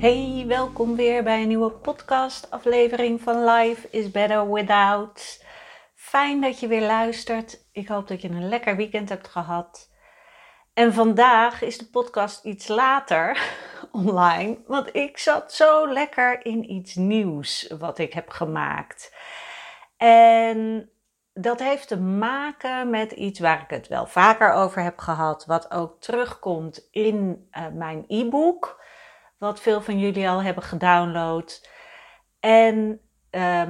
Hey, welkom weer bij een nieuwe podcast-aflevering van Life is Better Without. Fijn dat je weer luistert. Ik hoop dat je een lekker weekend hebt gehad. En vandaag is de podcast iets later online, want ik zat zo lekker in iets nieuws wat ik heb gemaakt. En dat heeft te maken met iets waar ik het wel vaker over heb gehad, wat ook terugkomt in uh, mijn e-book wat veel van jullie al hebben gedownload. En uh,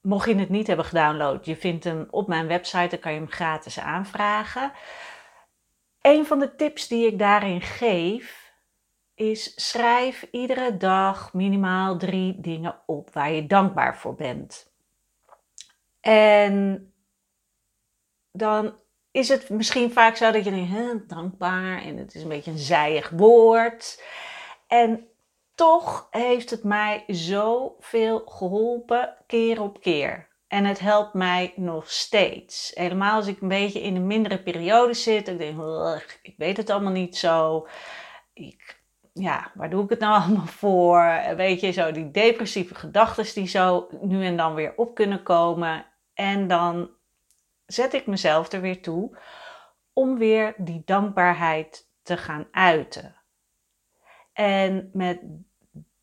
mocht je het niet hebben gedownload, je vindt hem op mijn website, dan kan je hem gratis aanvragen. Een van de tips die ik daarin geef is schrijf iedere dag minimaal drie dingen op waar je dankbaar voor bent. En dan is het misschien vaak zo dat je denkt, dankbaar en het is een beetje een zijig woord. En toch heeft het mij zoveel geholpen, keer op keer. En het helpt mij nog steeds. Helemaal als ik een beetje in een mindere periode zit. Ik denk, ik weet het allemaal niet zo. Ik, ja, waar doe ik het nou allemaal voor? Weet je, zo die depressieve gedachten die zo nu en dan weer op kunnen komen. En dan zet ik mezelf er weer toe om weer die dankbaarheid te gaan uiten. En met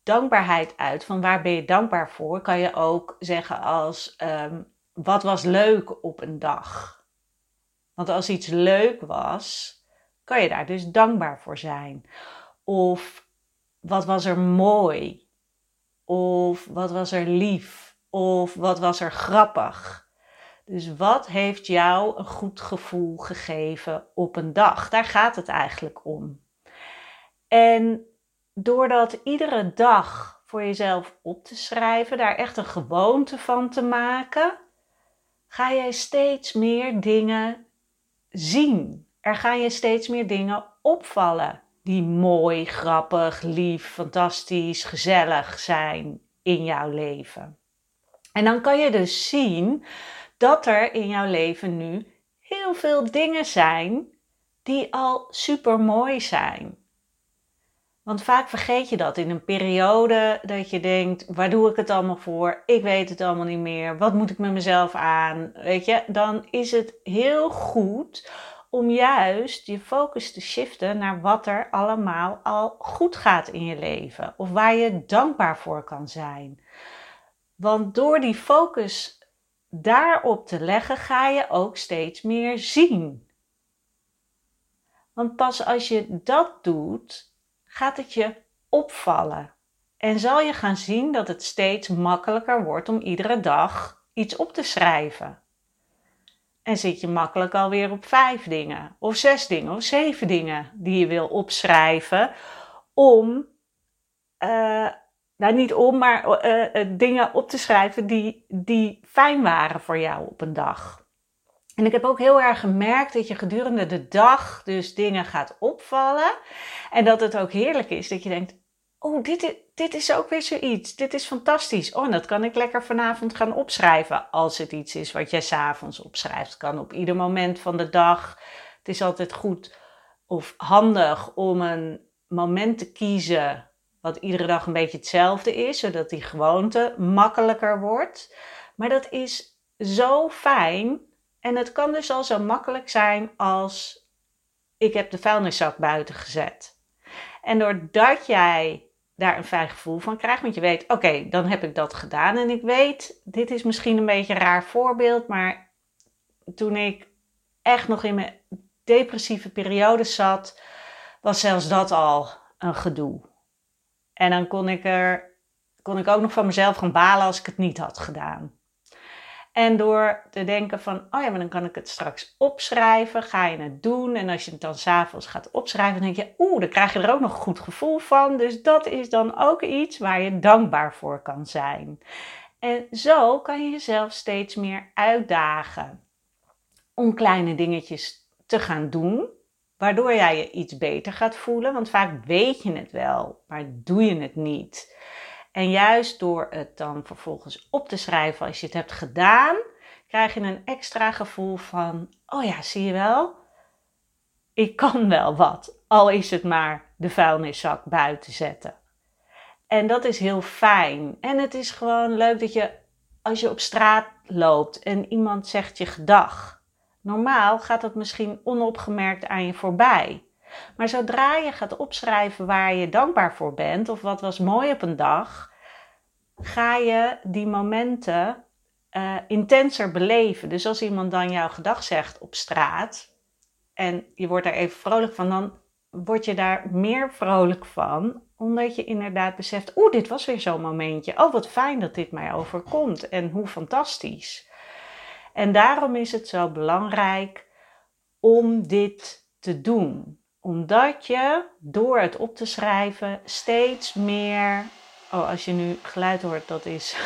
dankbaarheid uit. Van waar ben je dankbaar voor? Kan je ook zeggen als um, wat was leuk op een dag? Want als iets leuk was, kan je daar dus dankbaar voor zijn. Of wat was er mooi? Of wat was er lief? Of wat was er grappig? Dus wat heeft jou een goed gevoel gegeven op een dag? Daar gaat het eigenlijk om. En doordat iedere dag voor jezelf op te schrijven, daar echt een gewoonte van te maken, ga jij steeds meer dingen zien. Er gaan je steeds meer dingen opvallen die mooi, grappig, lief, fantastisch, gezellig zijn in jouw leven. En dan kan je dus zien dat er in jouw leven nu heel veel dingen zijn die al super mooi zijn. Want vaak vergeet je dat in een periode dat je denkt: waar doe ik het allemaal voor? Ik weet het allemaal niet meer. Wat moet ik met mezelf aan? Weet je, dan is het heel goed om juist je focus te shiften naar wat er allemaal al goed gaat in je leven of waar je dankbaar voor kan zijn. Want door die focus daarop te leggen, ga je ook steeds meer zien. Want pas als je dat doet, gaat het je opvallen. En zal je gaan zien dat het steeds makkelijker wordt om iedere dag iets op te schrijven. En zit je makkelijk alweer op vijf dingen, of zes dingen, of zeven dingen die je wil opschrijven om, uh, nou niet om, maar uh, dingen op te schrijven die, die fijn waren voor jou op een dag. En ik heb ook heel erg gemerkt dat je gedurende de dag dus dingen gaat opvallen. En dat het ook heerlijk is dat je denkt, oh, dit, dit is ook weer zoiets. Dit is fantastisch. Oh, dat kan ik lekker vanavond gaan opschrijven. Als het iets is wat jij s'avonds opschrijft. kan op ieder moment van de dag. Het is altijd goed of handig om een moment te kiezen wat iedere dag een beetje hetzelfde is. Zodat die gewoonte makkelijker wordt. Maar dat is zo fijn en het kan dus al zo makkelijk zijn als ik heb de vuilniszak buiten gezet. En doordat jij daar een fijn gevoel van krijgt, want je weet, oké, dan heb ik dat gedaan. En ik weet, dit is misschien een beetje een raar voorbeeld, maar toen ik echt nog in mijn depressieve periode zat, was zelfs dat al een gedoe. En dan kon ik er kon ik ook nog van mezelf gaan balen als ik het niet had gedaan. En door te denken van, oh ja, maar dan kan ik het straks opschrijven, ga je het doen. En als je het dan s'avonds gaat opschrijven, dan denk je, oeh, dan krijg je er ook nog een goed gevoel van. Dus dat is dan ook iets waar je dankbaar voor kan zijn. En zo kan je jezelf steeds meer uitdagen om kleine dingetjes te gaan doen, waardoor jij je iets beter gaat voelen. Want vaak weet je het wel, maar doe je het niet. En juist door het dan vervolgens op te schrijven als je het hebt gedaan, krijg je een extra gevoel van: oh ja, zie je wel, ik kan wel wat, al is het maar de vuilniszak buiten zetten. En dat is heel fijn. En het is gewoon leuk dat je, als je op straat loopt en iemand zegt je gedag. Normaal gaat dat misschien onopgemerkt aan je voorbij. Maar zodra je gaat opschrijven waar je dankbaar voor bent of wat was mooi op een dag, ga je die momenten uh, intenser beleven. Dus als iemand dan jouw gedag zegt op straat en je wordt daar even vrolijk van, dan word je daar meer vrolijk van, omdat je inderdaad beseft: oeh, dit was weer zo'n momentje. Oh, wat fijn dat dit mij overkomt en hoe fantastisch. En daarom is het zo belangrijk om dit te doen omdat je door het op te schrijven steeds meer. Oh, als je nu geluid hoort, dat is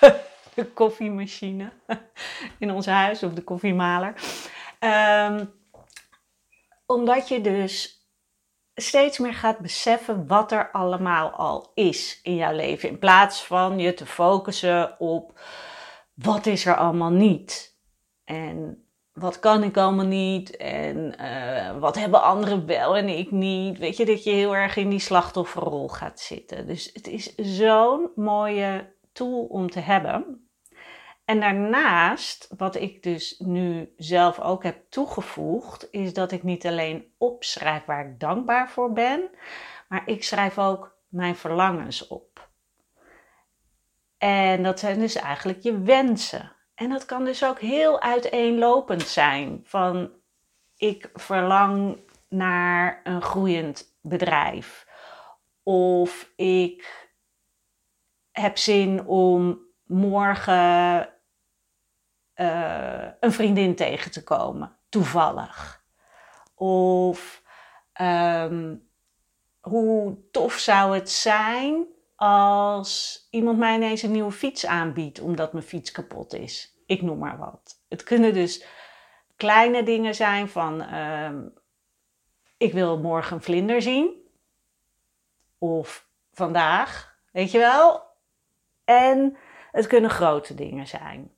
de koffiemachine in ons huis of de koffiemaler. Um, omdat je dus steeds meer gaat beseffen wat er allemaal al is in jouw leven. In plaats van je te focussen op wat is er allemaal niet. En wat kan ik allemaal niet en uh, wat hebben anderen wel en ik niet. Weet je, dat je heel erg in die slachtofferrol gaat zitten. Dus het is zo'n mooie tool om te hebben. En daarnaast, wat ik dus nu zelf ook heb toegevoegd, is dat ik niet alleen opschrijf waar ik dankbaar voor ben, maar ik schrijf ook mijn verlangens op. En dat zijn dus eigenlijk je wensen. En dat kan dus ook heel uiteenlopend zijn. Van ik verlang naar een groeiend bedrijf. Of ik heb zin om morgen uh, een vriendin tegen te komen, toevallig. Of um, hoe tof zou het zijn als iemand mij ineens een nieuwe fiets aanbiedt omdat mijn fiets kapot is. Ik noem maar wat. Het kunnen dus kleine dingen zijn van uh, ik wil morgen een vlinder zien. Of vandaag, weet je wel. En het kunnen grote dingen zijn.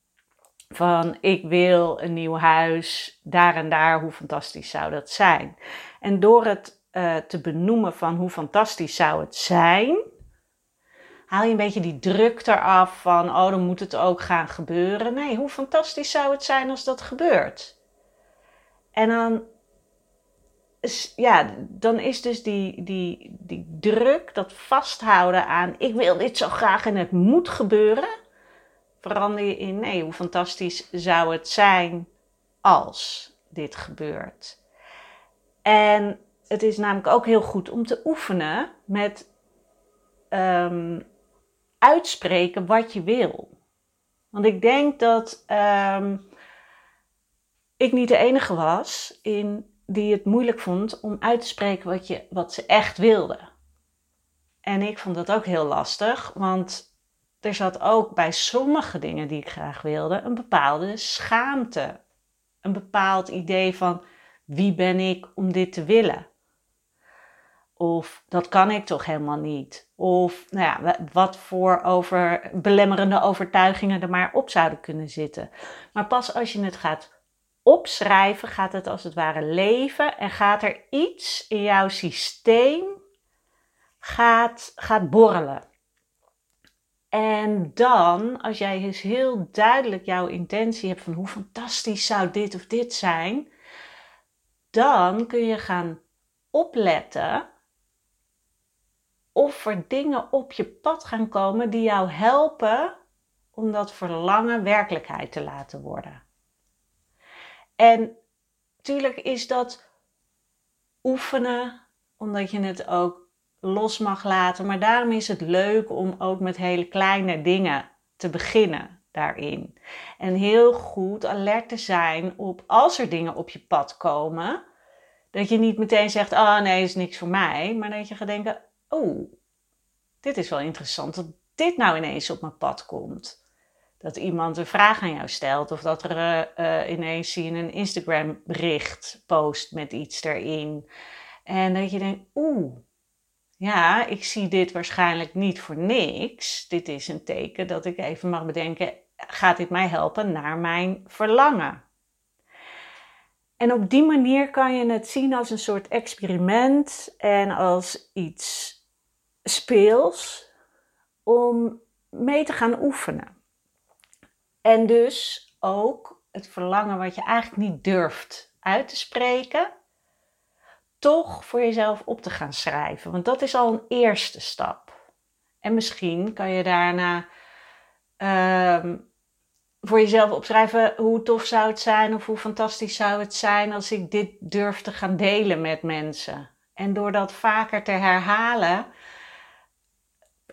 Van ik wil een nieuw huis, daar en daar, hoe fantastisch zou dat zijn? En door het uh, te benoemen van hoe fantastisch zou het zijn, haal je een beetje die druk eraf van, oh, dan moet het ook gaan gebeuren. Nee, hoe fantastisch zou het zijn als dat gebeurt? En dan, ja, dan is dus die, die, die druk, dat vasthouden aan, ik wil dit zo graag en het moet gebeuren, verander je in, nee, hoe fantastisch zou het zijn als dit gebeurt? En het is namelijk ook heel goed om te oefenen met um, uitspreken wat je wil. Want ik denk dat um, ik niet de enige was in die het moeilijk vond om uit te spreken wat, je, wat ze echt wilde. En ik vond dat ook heel lastig, want er zat ook bij sommige dingen die ik graag wilde een bepaalde schaamte. Een bepaald idee van wie ben ik om dit te willen. Of dat kan ik toch helemaal niet. Of nou ja, wat voor over belemmerende overtuigingen er maar op zouden kunnen zitten. Maar pas als je het gaat opschrijven, gaat het als het ware leven en gaat er iets in jouw systeem gaat, gaat borrelen. En dan, als jij dus heel duidelijk jouw intentie hebt van hoe fantastisch zou dit of dit zijn, dan kun je gaan opletten of er dingen op je pad gaan komen die jou helpen om dat verlangen werkelijkheid te laten worden. En tuurlijk is dat oefenen, omdat je het ook los mag laten. Maar daarom is het leuk om ook met hele kleine dingen te beginnen daarin. En heel goed alert te zijn op als er dingen op je pad komen. Dat je niet meteen zegt, oh nee, is niks voor mij. Maar dat je gaat denken, oh, dit is wel interessant dat dit nou ineens op mijn pad komt. Dat iemand een vraag aan jou stelt of dat er uh, ineens zie je een Instagram bericht post met iets erin. En dat je denkt, oeh, ja, ik zie dit waarschijnlijk niet voor niks. Dit is een teken dat ik even mag bedenken, gaat dit mij helpen naar mijn verlangen? En op die manier kan je het zien als een soort experiment en als iets speels om mee te gaan oefenen. En dus ook het verlangen wat je eigenlijk niet durft uit te spreken, toch voor jezelf op te gaan schrijven. Want dat is al een eerste stap. En misschien kan je daarna ehm, voor jezelf opschrijven hoe tof zou het zijn of hoe fantastisch zou het zijn als ik dit durf te gaan delen met mensen. En door dat vaker te herhalen,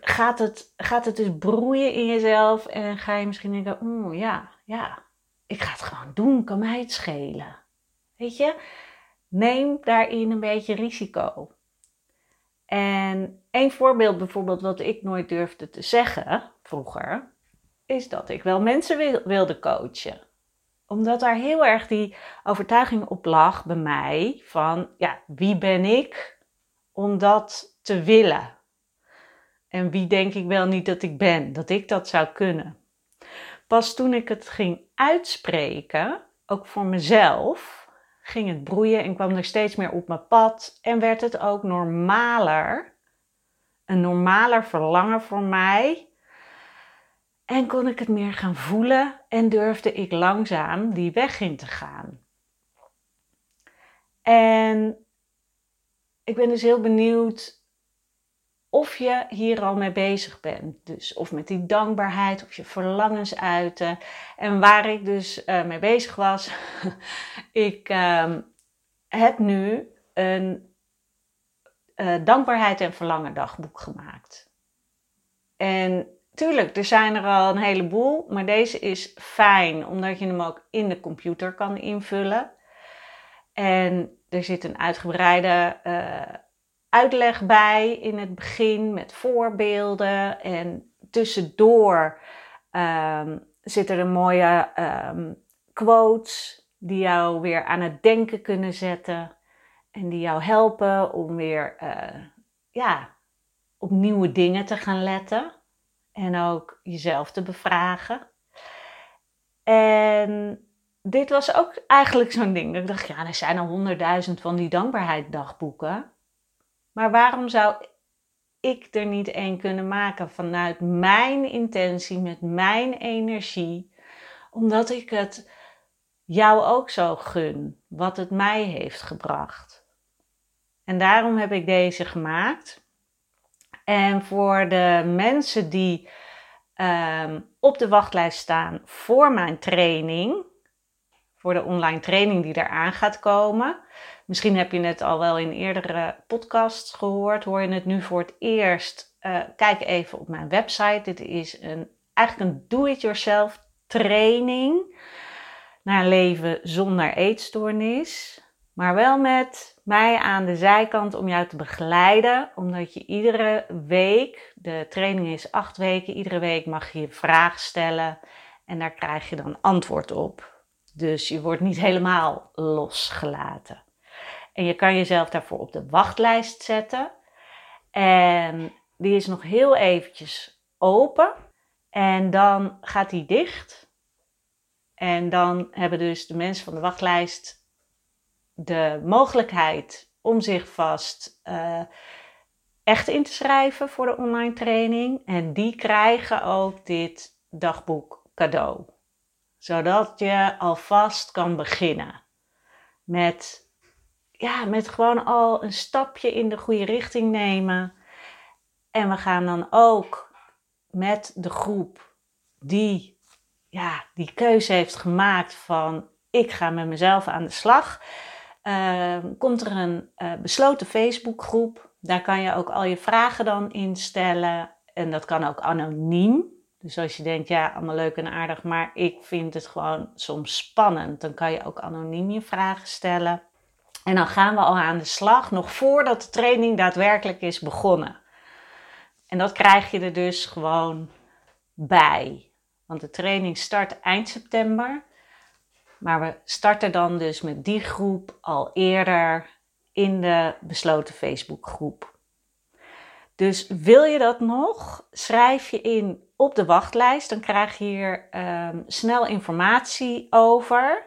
gaat het, gaat het dus broeien in jezelf en ga je misschien denken, oh ja, ja, ik ga het gewoon doen, kan mij het schelen. Weet je, neem daarin een beetje risico. En een voorbeeld bijvoorbeeld wat ik nooit durfde te zeggen vroeger, is dat ik wel mensen wilde coachen. Omdat daar heel erg die overtuiging op lag bij mij van, ja, wie ben ik om dat te willen? En wie denk ik wel niet dat ik ben, dat ik dat zou kunnen. Pas toen ik het ging uitspreken, ook voor mezelf, ging het broeien en kwam er steeds meer op mijn pad en werd het ook normaler. Een normaler verlangen voor mij. En kon ik het meer gaan voelen en durfde ik langzaam die weg in te gaan. En ik ben dus heel benieuwd of je hier al mee bezig bent. Dus of met die dankbaarheid, of je verlangens uiten. En waar ik dus uh, mee bezig was, ik uh, heb nu een uh, dankbaarheid en verlangen dagboek gemaakt. En tuurlijk, er zijn er al een heleboel, maar deze is fijn omdat je hem ook in de computer kan invullen. En er zit een uitgebreide uh, uitleg bij in het begin met voorbeelden. En tussendoor um, zitten er mooie um, quotes die jou weer aan het denken kunnen zetten. En die jou helpen om weer uh, ja, op nieuwe dingen te gaan letten. En ook jezelf te bevragen. En dit was ook eigenlijk zo'n ding. Ik dacht, ja, er zijn al honderdduizend van die dankbaarheiddagboeken. Maar waarom zou ik er niet één kunnen maken vanuit mijn intentie, met mijn energie, omdat ik het jou ook zo gun, wat het mij heeft gebracht. En daarom heb ik deze gemaakt. En voor de mensen die um, op de wachtlijst staan voor mijn training, voor de online training die eraan gaat komen, Misschien heb je het al wel in eerdere podcasts gehoord. Hoor je het nu voor het eerst? Uh, kijk even op mijn website. Dit is een, eigenlijk een do-it-yourself training naar leven zonder eetstoornis. Maar wel met mij aan de zijkant om jou te begeleiden. Omdat je iedere week, de training is acht weken, iedere week mag je een vraag stellen. En daar krijg je dan antwoord op. Dus je wordt niet helemaal losgelaten. En je kan jezelf daarvoor op de wachtlijst zetten. En die is nog heel eventjes open. En dan gaat die dicht. En dan hebben dus de mensen van de wachtlijst de mogelijkheid om zich vast uh, echt in te schrijven voor de online training. En die krijgen ook dit dagboek cadeau. Zodat je alvast kan beginnen met ja, met gewoon al een stapje in de goede richting nemen. En we gaan dan ook met de groep die ja, die keuze heeft gemaakt van ik ga met mezelf aan de slag. Uh, komt er een uh, besloten Facebookgroep. Daar kan je ook al je vragen dan instellen. En dat kan ook anoniem. Dus als je denkt, ja, allemaal leuk en aardig, maar ik vind het gewoon soms spannend, dan kan je ook anoniem je vragen stellen. En dan gaan we al aan de slag, nog voordat de training daadwerkelijk is begonnen. En dat krijg je er dus gewoon bij. Want de training start eind september. Maar we starten dan dus met die groep al eerder in de besloten Facebookgroep. Dus wil je dat nog? Schrijf je in op de wachtlijst. Dan krijg je hier um, snel informatie over.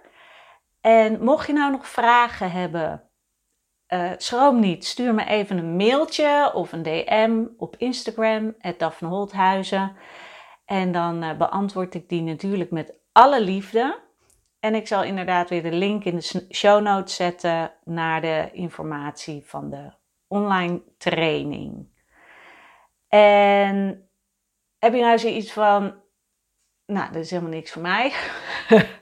En mocht je nou nog vragen hebben, uh, schroom niet. Stuur me even een mailtje of een DM op Instagram, Daphne Holthuizen. En dan uh, beantwoord ik die natuurlijk met alle liefde. En ik zal inderdaad weer de link in de show notes zetten naar de informatie van de online training. En heb je nou zoiets van, nou, dat is helemaal niks voor mij.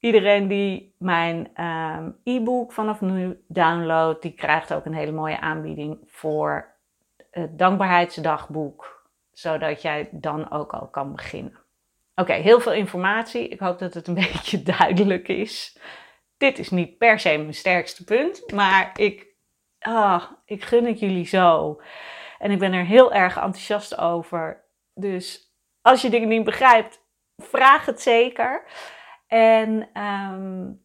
Iedereen die mijn um, e-book vanaf nu downloadt, die krijgt ook een hele mooie aanbieding voor het dankbaarheidsdagboek, zodat jij dan ook al kan beginnen. Oké, heel veel informatie. Ik hoop dat het een beetje duidelijk is. Dit is niet per se mijn sterkste punt, maar ik, ah, ik gun het jullie zo. En ik ben er heel erg enthousiast over. Dus als je dingen niet begrijpt, vraag het zeker. En um,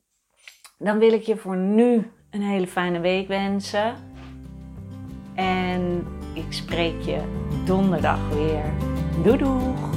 dan wil ik je voor nu een hele fijne week wensen. En ik spreek je donderdag weer. Doei doeg!